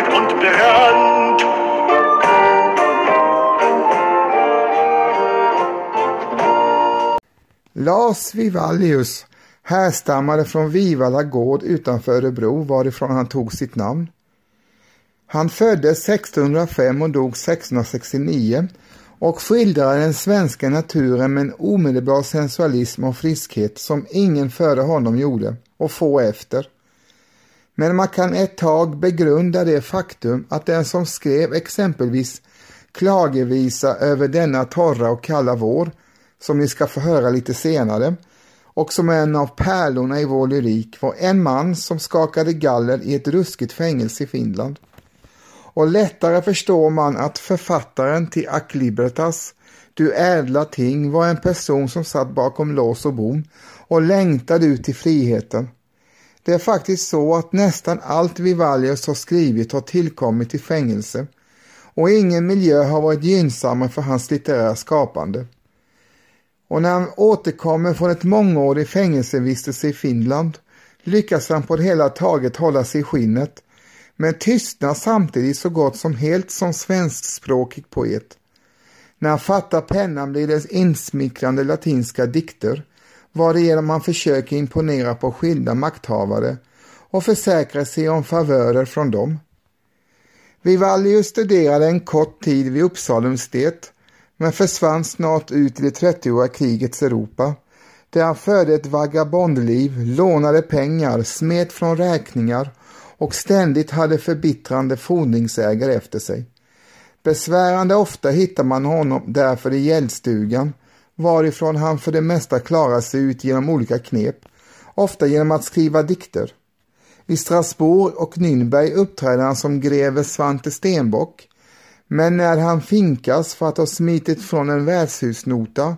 mit und brennt. Lars Vivallius härstammade från Vivalla gård utanför Örebro varifrån han tog sitt namn. Han föddes 1605 och dog 1669 och skildrade den svenska naturen med en omedelbar sensualism och friskhet som ingen före honom gjorde och få efter. Men man kan ett tag begrunda det faktum att den som skrev exempelvis klagevisa över denna torra och kalla vår som ni ska få höra lite senare och som är en av pärlorna i vår lyrik var en man som skakade galler i ett ruskigt fängelse i Finland. Och lättare förstår man att författaren till Aklibertas Du ädla ting var en person som satt bakom lås och bom och längtade ut till friheten. Det är faktiskt så att nästan allt Vivalius har skrivit har tillkommit i fängelse och ingen miljö har varit gynnsammare för hans litterära skapande och när han återkommer från ett mångårig fängelsevistelse i Finland lyckas han på det hela taget hålla sig i skinnet men tystnar samtidigt så gott som helt som svenskspråkig poet. När han fattar pennan blir det insmickrande latinska dikter varigenom han försöker imponera på skilda makthavare och försäkra sig om favörer från dem. Vivallius studerade en kort tid vid Uppsala universitet men försvann snart ut i det 30-åriga krigets Europa där han förde ett vagabondliv, lånade pengar, smet från räkningar och ständigt hade förbittrande fordringsägare efter sig. Besvärande ofta hittar man honom därför i gäldstugan varifrån han för det mesta klarar sig ut genom olika knep, ofta genom att skriva dikter. I Strasbourg och Nürnberg uppträder han som greve Svante Stenbock men när han finkas för att ha smitit från en värdshusnota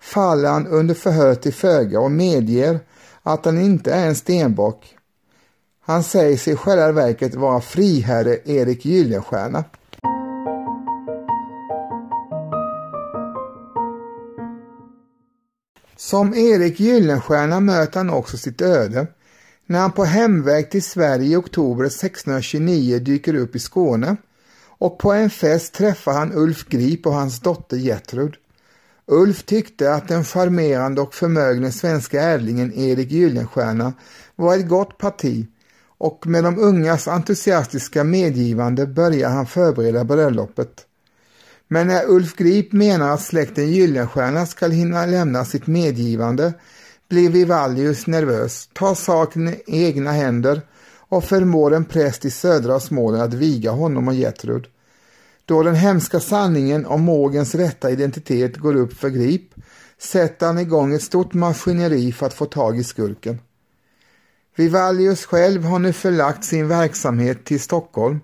faller han under förhör till föga och medger att han inte är en stenbock. Han säger sig i själva verket vara friherre Erik Gyllenstierna. Som Erik Gyllenstierna möter han också sitt öde när han på hemväg till Sverige i oktober 1629 dyker upp i Skåne och på en fest träffar han Ulf Grip och hans dotter Gertrud. Ulf tyckte att den charmerande och förmögne svenska ädlingen Erik Gyllenstierna var ett gott parti och med de ungas entusiastiska medgivande börjar han förbereda bröllopet. Men när Ulf Grip menar att släkten Gyllenstierna skall hinna lämna sitt medgivande blir Vivallius nervös, tar saken i egna händer och förmår en präst i södra Småland att viga honom och Gertrud. Då den hemska sanningen om mågens rätta identitet går upp för Grip sätter han igång ett stort maskineri för att få tag i skurken. Vivallius själv har nu förlagt sin verksamhet till Stockholm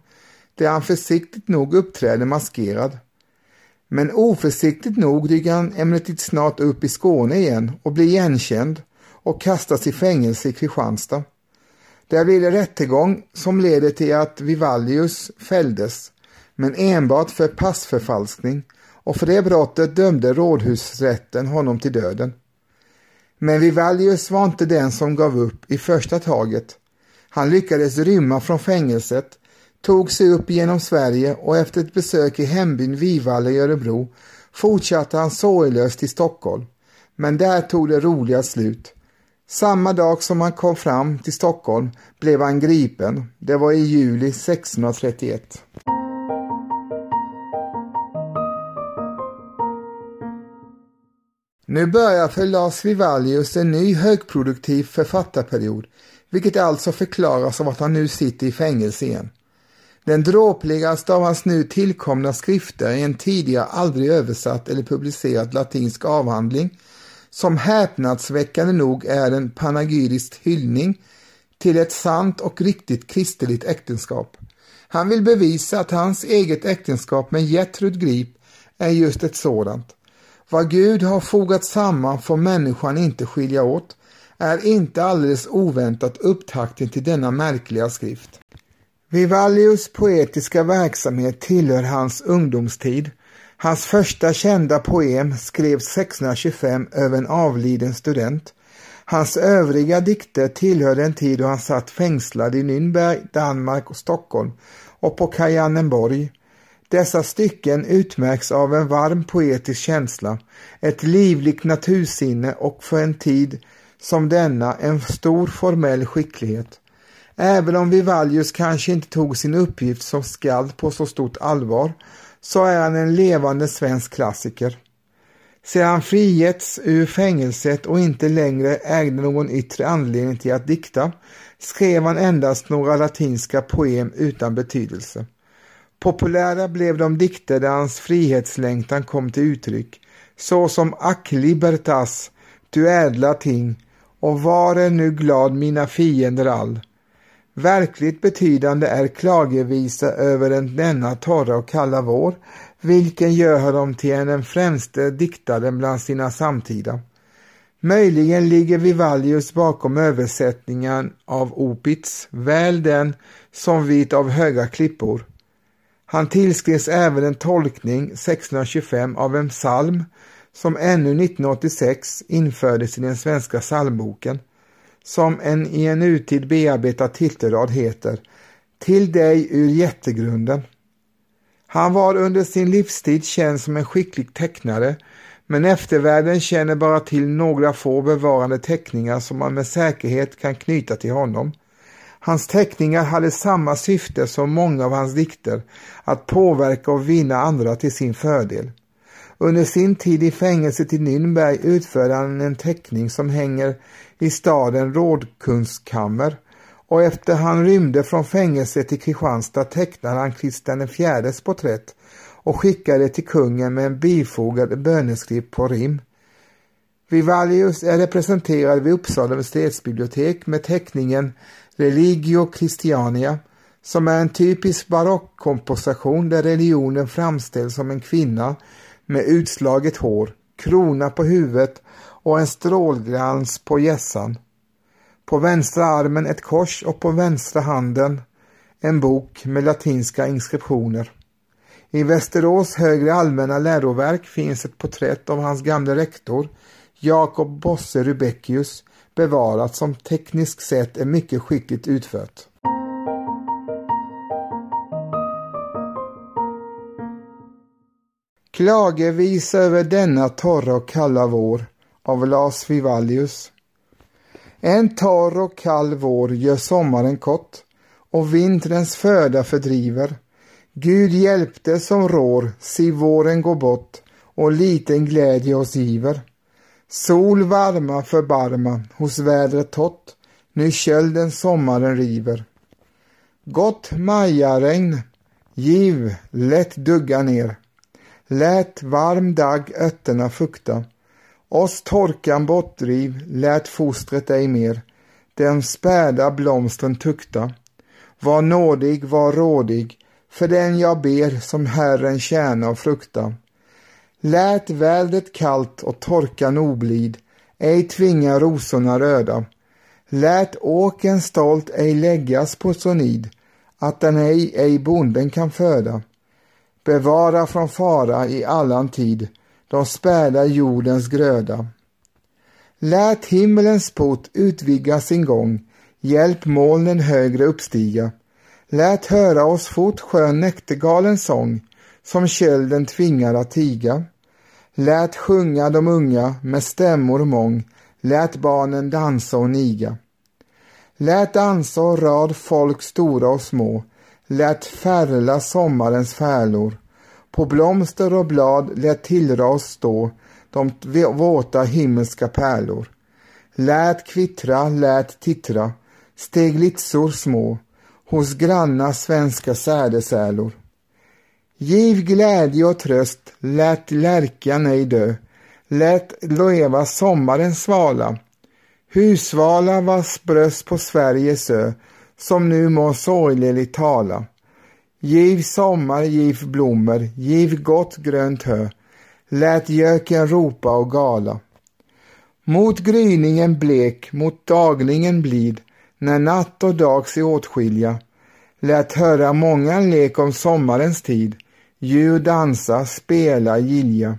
där han försiktigt nog uppträder maskerad. Men oförsiktigt nog dyker han emellertid snart upp i Skåne igen och blir igenkänd och kastas i fängelse i Kristianstad. Där blir det rättegång som leder till att Vivallius fälldes, men enbart för passförfalskning och för det brottet dömde rådhusrätten honom till döden. Men Vivallius var inte den som gav upp i första taget. Han lyckades rymma från fängelset, tog sig upp genom Sverige och efter ett besök i hembyn Vivalla i Örebro fortsatte han sorglöst till Stockholm. Men där tog det roliga slut. Samma dag som han kom fram till Stockholm blev han gripen. Det var i juli 1631. Nu börjar för Lars Vivallius en ny högproduktiv författarperiod, vilket alltså förklaras av att han nu sitter i fängelse igen. Den dråpligaste av hans nu tillkomna skrifter är en tidigare aldrig översatt eller publicerad latinsk avhandling som häpnadsväckande nog är en panegyrisk hyllning till ett sant och riktigt kristeligt äktenskap. Han vill bevisa att hans eget äktenskap med Gertrud Grip är just ett sådant. Vad Gud har fogat samman får människan inte skilja åt är inte alldeles oväntat upptakten till denna märkliga skrift. Vivallius poetiska verksamhet tillhör hans ungdomstid. Hans första kända poem skrevs 1625 över en avliden student. Hans övriga dikter tillhör den tid då han satt fängslad i Nürnberg, Danmark och Stockholm och på Kajanenborg. Dessa stycken utmärks av en varm poetisk känsla, ett livligt natursinne och för en tid som denna en stor formell skicklighet. Även om Vivalius kanske inte tog sin uppgift som skald på så stort allvar så är han en levande svensk klassiker. Sedan han frigetts ur fängelset och inte längre ägde någon yttre anledning till att dikta skrev han endast några latinska poem utan betydelse. Populära blev de dikter där hans frihetslängtan kom till uttryck, såsom Ac libertas, du ädla ting och var är nu glad mina fiender all. Verkligt betydande är klagevisa över denna torra och kalla vår, vilken gör honom till en den främste diktaren bland sina samtida. Möjligen ligger Vivaldius bakom översättningen av Opitz, väl den som vit av höga klippor. Han tillskrevs även en tolkning 1625 av en psalm som ännu 1986 infördes i den svenska psalmboken som en i en nutid bearbetad titelrad heter Till dig ur jättegrunden. Han var under sin livstid känd som en skicklig tecknare men eftervärlden känner bara till några få bevarande teckningar som man med säkerhet kan knyta till honom. Hans teckningar hade samma syfte som många av hans dikter, att påverka och vinna andra till sin fördel. Under sin tid i fängelset i Nürnberg utförde han en teckning som hänger i staden Rådkunstkammer och efter han rymde från fängelset i Kristianstad tecknade han Kristian IVs porträtt och skickade till kungen med en bifogad böneskrift på rim. Vivalius är representerad vid Uppsala universitetsbibliotek med teckningen Religio Christiania som är en typisk barockkomposition där religionen framställs som en kvinna med utslaget hår, krona på huvudet och en strålglans på gässan. På vänstra armen ett kors och på vänstra handen en bok med latinska inskriptioner. I Västerås högre allmänna läroverk finns ett porträtt av hans gamle rektor Jakob Bosse Rubeckius bevarat som tekniskt sett är mycket skickligt utfört. Klagevisa över denna torra och kalla vår av Lars Vivallius. En torr och kall vår gör sommaren kort och vinterns föda fördriver. Gud hjälpte som rår, si våren går bort och liten glädje oss giver. Sol varma förbarma hos vädret tott, nu kölden sommaren river. Gott majaregn, giv, lätt dugga ner. Lät varm dagg ötterna fukta. Oss torkan bortdriv, lät fostret ej mer. Den späda blomstren tukta. Var nådig, var rådig, för den jag ber som Herren tjäna och frukta. Lät vädret kallt och torkan oblid, ej tvinga rosorna röda. Lät åken stolt ej läggas på så nid, att den ej, ej bonden kan föda. Bevara från fara i allan tid, de späda jordens gröda. Lät himmelens port utvidga sin gång, hjälp molnen högre uppstiga. Lät höra oss fort skön näktergalens sång, som kölden tvingar att tiga. Lät sjunga de unga med stämmor mång, lät barnen dansa och niga. Lät dansa och rad folk stora och små, lät färla sommarens färlor. På blomster och blad lät tillras stå de våta himmelska pärlor. Lät kvittra, lät tittra, steg litsor små hos granna svenska sädesärlor. Giv glädje och tröst, lät lärkan ej dö, lät leva sommarens svala, husvala vars bröst på Sveriges ö, som nu må sorgligt tala. Giv sommar, giv blommor, giv gott grönt hö, lät göken ropa och gala. Mot gryningen blek, mot daglingen blid, när natt och dag sig åtskilja, lät höra många lek om sommarens tid, djur dansa, spela, gilja.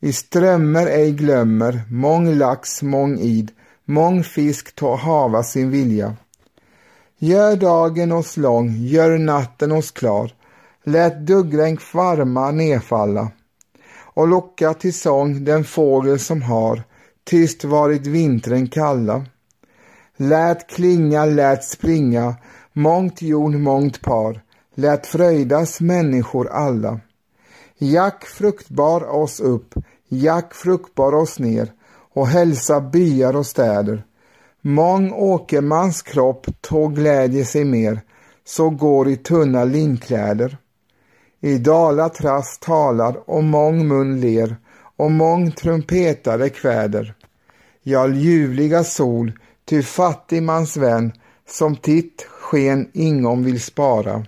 I strömmar ej glömmer, mång lax, mång id, mång fisk ta hava sin vilja. Gör dagen oss lång, gör natten oss klar, lät duggregn varma nedfalla och locka till sång den fågel som har tyst varit vintern kalla. Lät klinga, lät springa, mångt jon, mångt par, lät fröjdas människor alla. Jack fruktbar oss upp, jack fruktbar oss ner och hälsa byar och städer. Mång åkermans kropp tog glädje sig mer, så går i tunna linkläder. I dala trast talar och mång mun ler och mång trumpetare kväder. Ja, ljuvliga sol, ty fattig mans vän, som titt sken ingom vill spara.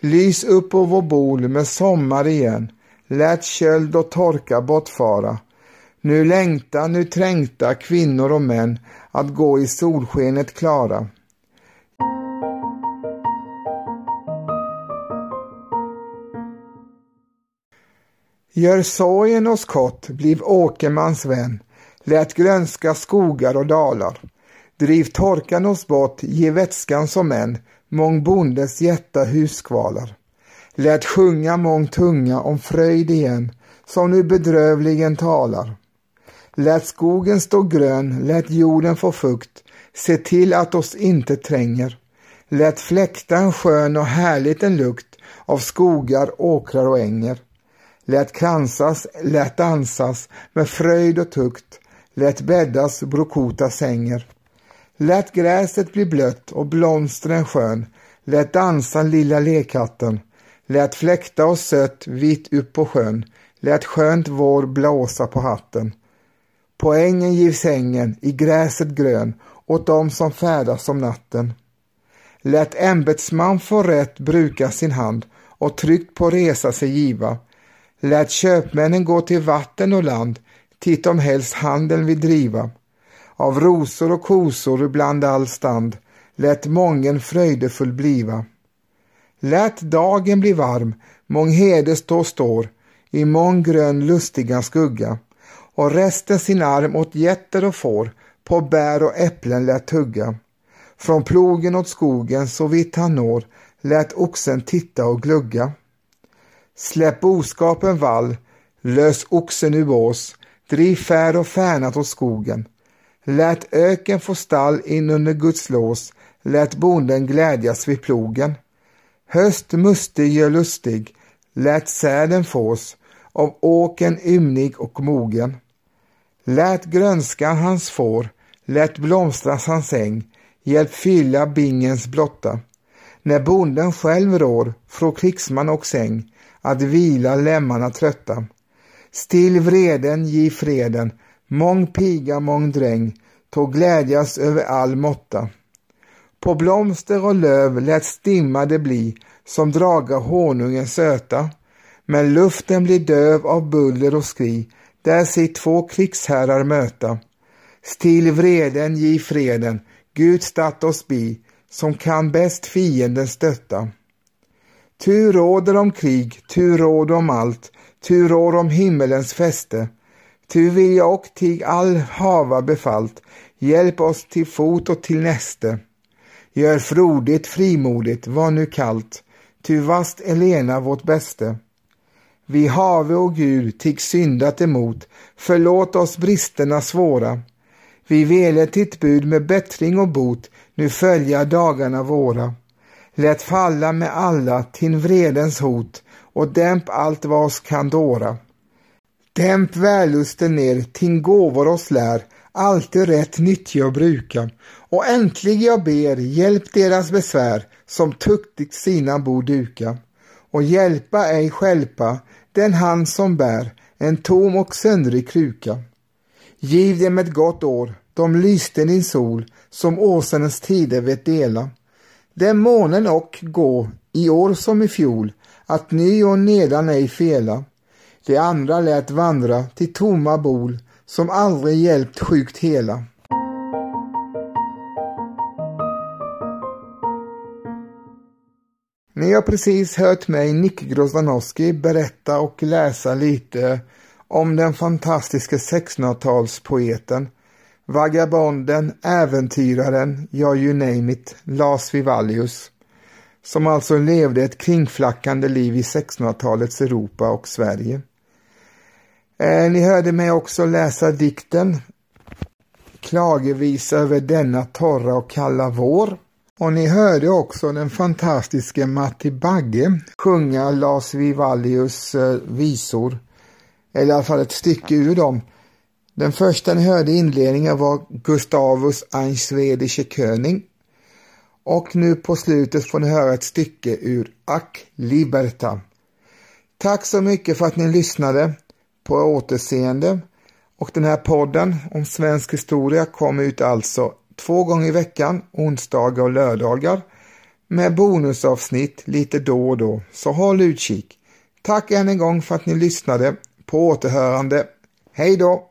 Lys upp på vår bol med sommar igen, lät köld och torka bortfara. Nu längta, nu trängta kvinnor och män att gå i solskenet klara. Gör sorgen oss kort, bliv åkermans vän, lät grönska skogar och dalar. Driv torkan oss bort, ge vätskan som en, mång bondes hjärta huskvalar. Lät sjunga mång tunga om fröjd igen, som nu bedrövligen talar. Lät skogen stå grön, lät jorden få fukt, se till att oss inte tränger. Lät fläkta en skön och härligt en lukt av skogar, åkrar och änger. Lät kransas, lät dansas med fröjd och tukt, lät bäddas brokota sänger. Lät gräset bli blött och blomstren skön, lät dansa lilla lekatten, lät fläkta och sött vitt upp på sjön, lät skönt vår blåsa på hatten. På ängen giv sängen, i gräset grön, åt dem som färdas om natten. Lät ämbetsman få rätt bruka sin hand och tryggt på resa sig giva. Lät köpmännen gå till vatten och land, titt om helst handeln vill driva. Av rosor och kosor ibland all stand, lät mången fröjdefull bliva. Lät dagen bli varm, mång hede stå står, i mång grön lustiga skugga och resten sin arm åt getter och får, på bär och äpplen lät tugga. Från plogen åt skogen så vitt han når, lät oxen titta och glugga. Släpp boskapen vall, lös oxen ur bås, driv fär och färnat åt skogen. Lät öken få stall in under Guds lås, lät bonden glädjas vid plogen. Höst mustig gör lustig, lät säden fås, av åken ymnig och mogen. Lät grönskan hans får, lät blomstras hans äng, hjälp fylla bingens blotta. När bonden själv rår, från krigsman och säng, att vila lemmarna trötta. Still vreden, giv freden, mång piga, mång dräng, tå glädjas över all måtta. På blomster och löv lät stimma det bli, som draga honungen söta. Men luften blir döv av buller och skri, där sig två krigsherrar möta. Stil vreden, giv freden, Gud statt oss bi, som kan bäst fienden stötta. Tu råder om krig, tu råder om allt, tu råder om himmelens fäste. Tu vill jag och tig all hava befallt, hjälp oss till fot och till näste. Gör frodigt, frimodigt, var nu kallt, ty vast Elena vårt bäste. Vi have och Gud tig syndat emot, förlåt oss bristerna svåra. Vi vele ditt bud med bättring och bot, nu följa dagarna våra. Lät falla med alla till vredens hot och dämp allt vad oss kan dåra. Dämp vällusten ner, till gåvor oss lär, alltid rätt nyttja och bruka. Och äntligen jag ber, hjälp deras besvär, som tuktigt sina bor duka. Och hjälpa ej skälpa den hand som bär en tom och söndrig kruka. Giv dem ett gott år, de lyste din sol, som åsarnas tider vet dela. Den månen och gå, i år som i fjol, att ny och nedan ej fela. De andra lät vandra till tomma bol som aldrig hjälpt sjukt hela. Ni har precis hört mig, Nick Grozdanowski, berätta och läsa lite om den fantastiska 1600-talspoeten, vagabonden, äventyraren, ja you name it, Lars Vivallius, som alltså levde ett kringflackande liv i 1600-talets Europa och Sverige. Eh, ni hörde mig också läsa dikten Klagevisa över denna torra och kalla vår och ni hörde också den fantastiske Matti Bagge sjunga Lars Vivallius eh, visor, eller i alla fall ett stycke ur dem. Den första ni hörde i inledningen var Gustavus ein Schwedische König och nu på slutet får ni höra ett stycke ur Ack Liberta. Tack så mycket för att ni lyssnade på återseende och den här podden om svensk historia kommer ut alltså två gånger i veckan, onsdagar och lördagar med bonusavsnitt lite då och då, så håll utkik. Tack än en gång för att ni lyssnade. På återhörande. Hej då!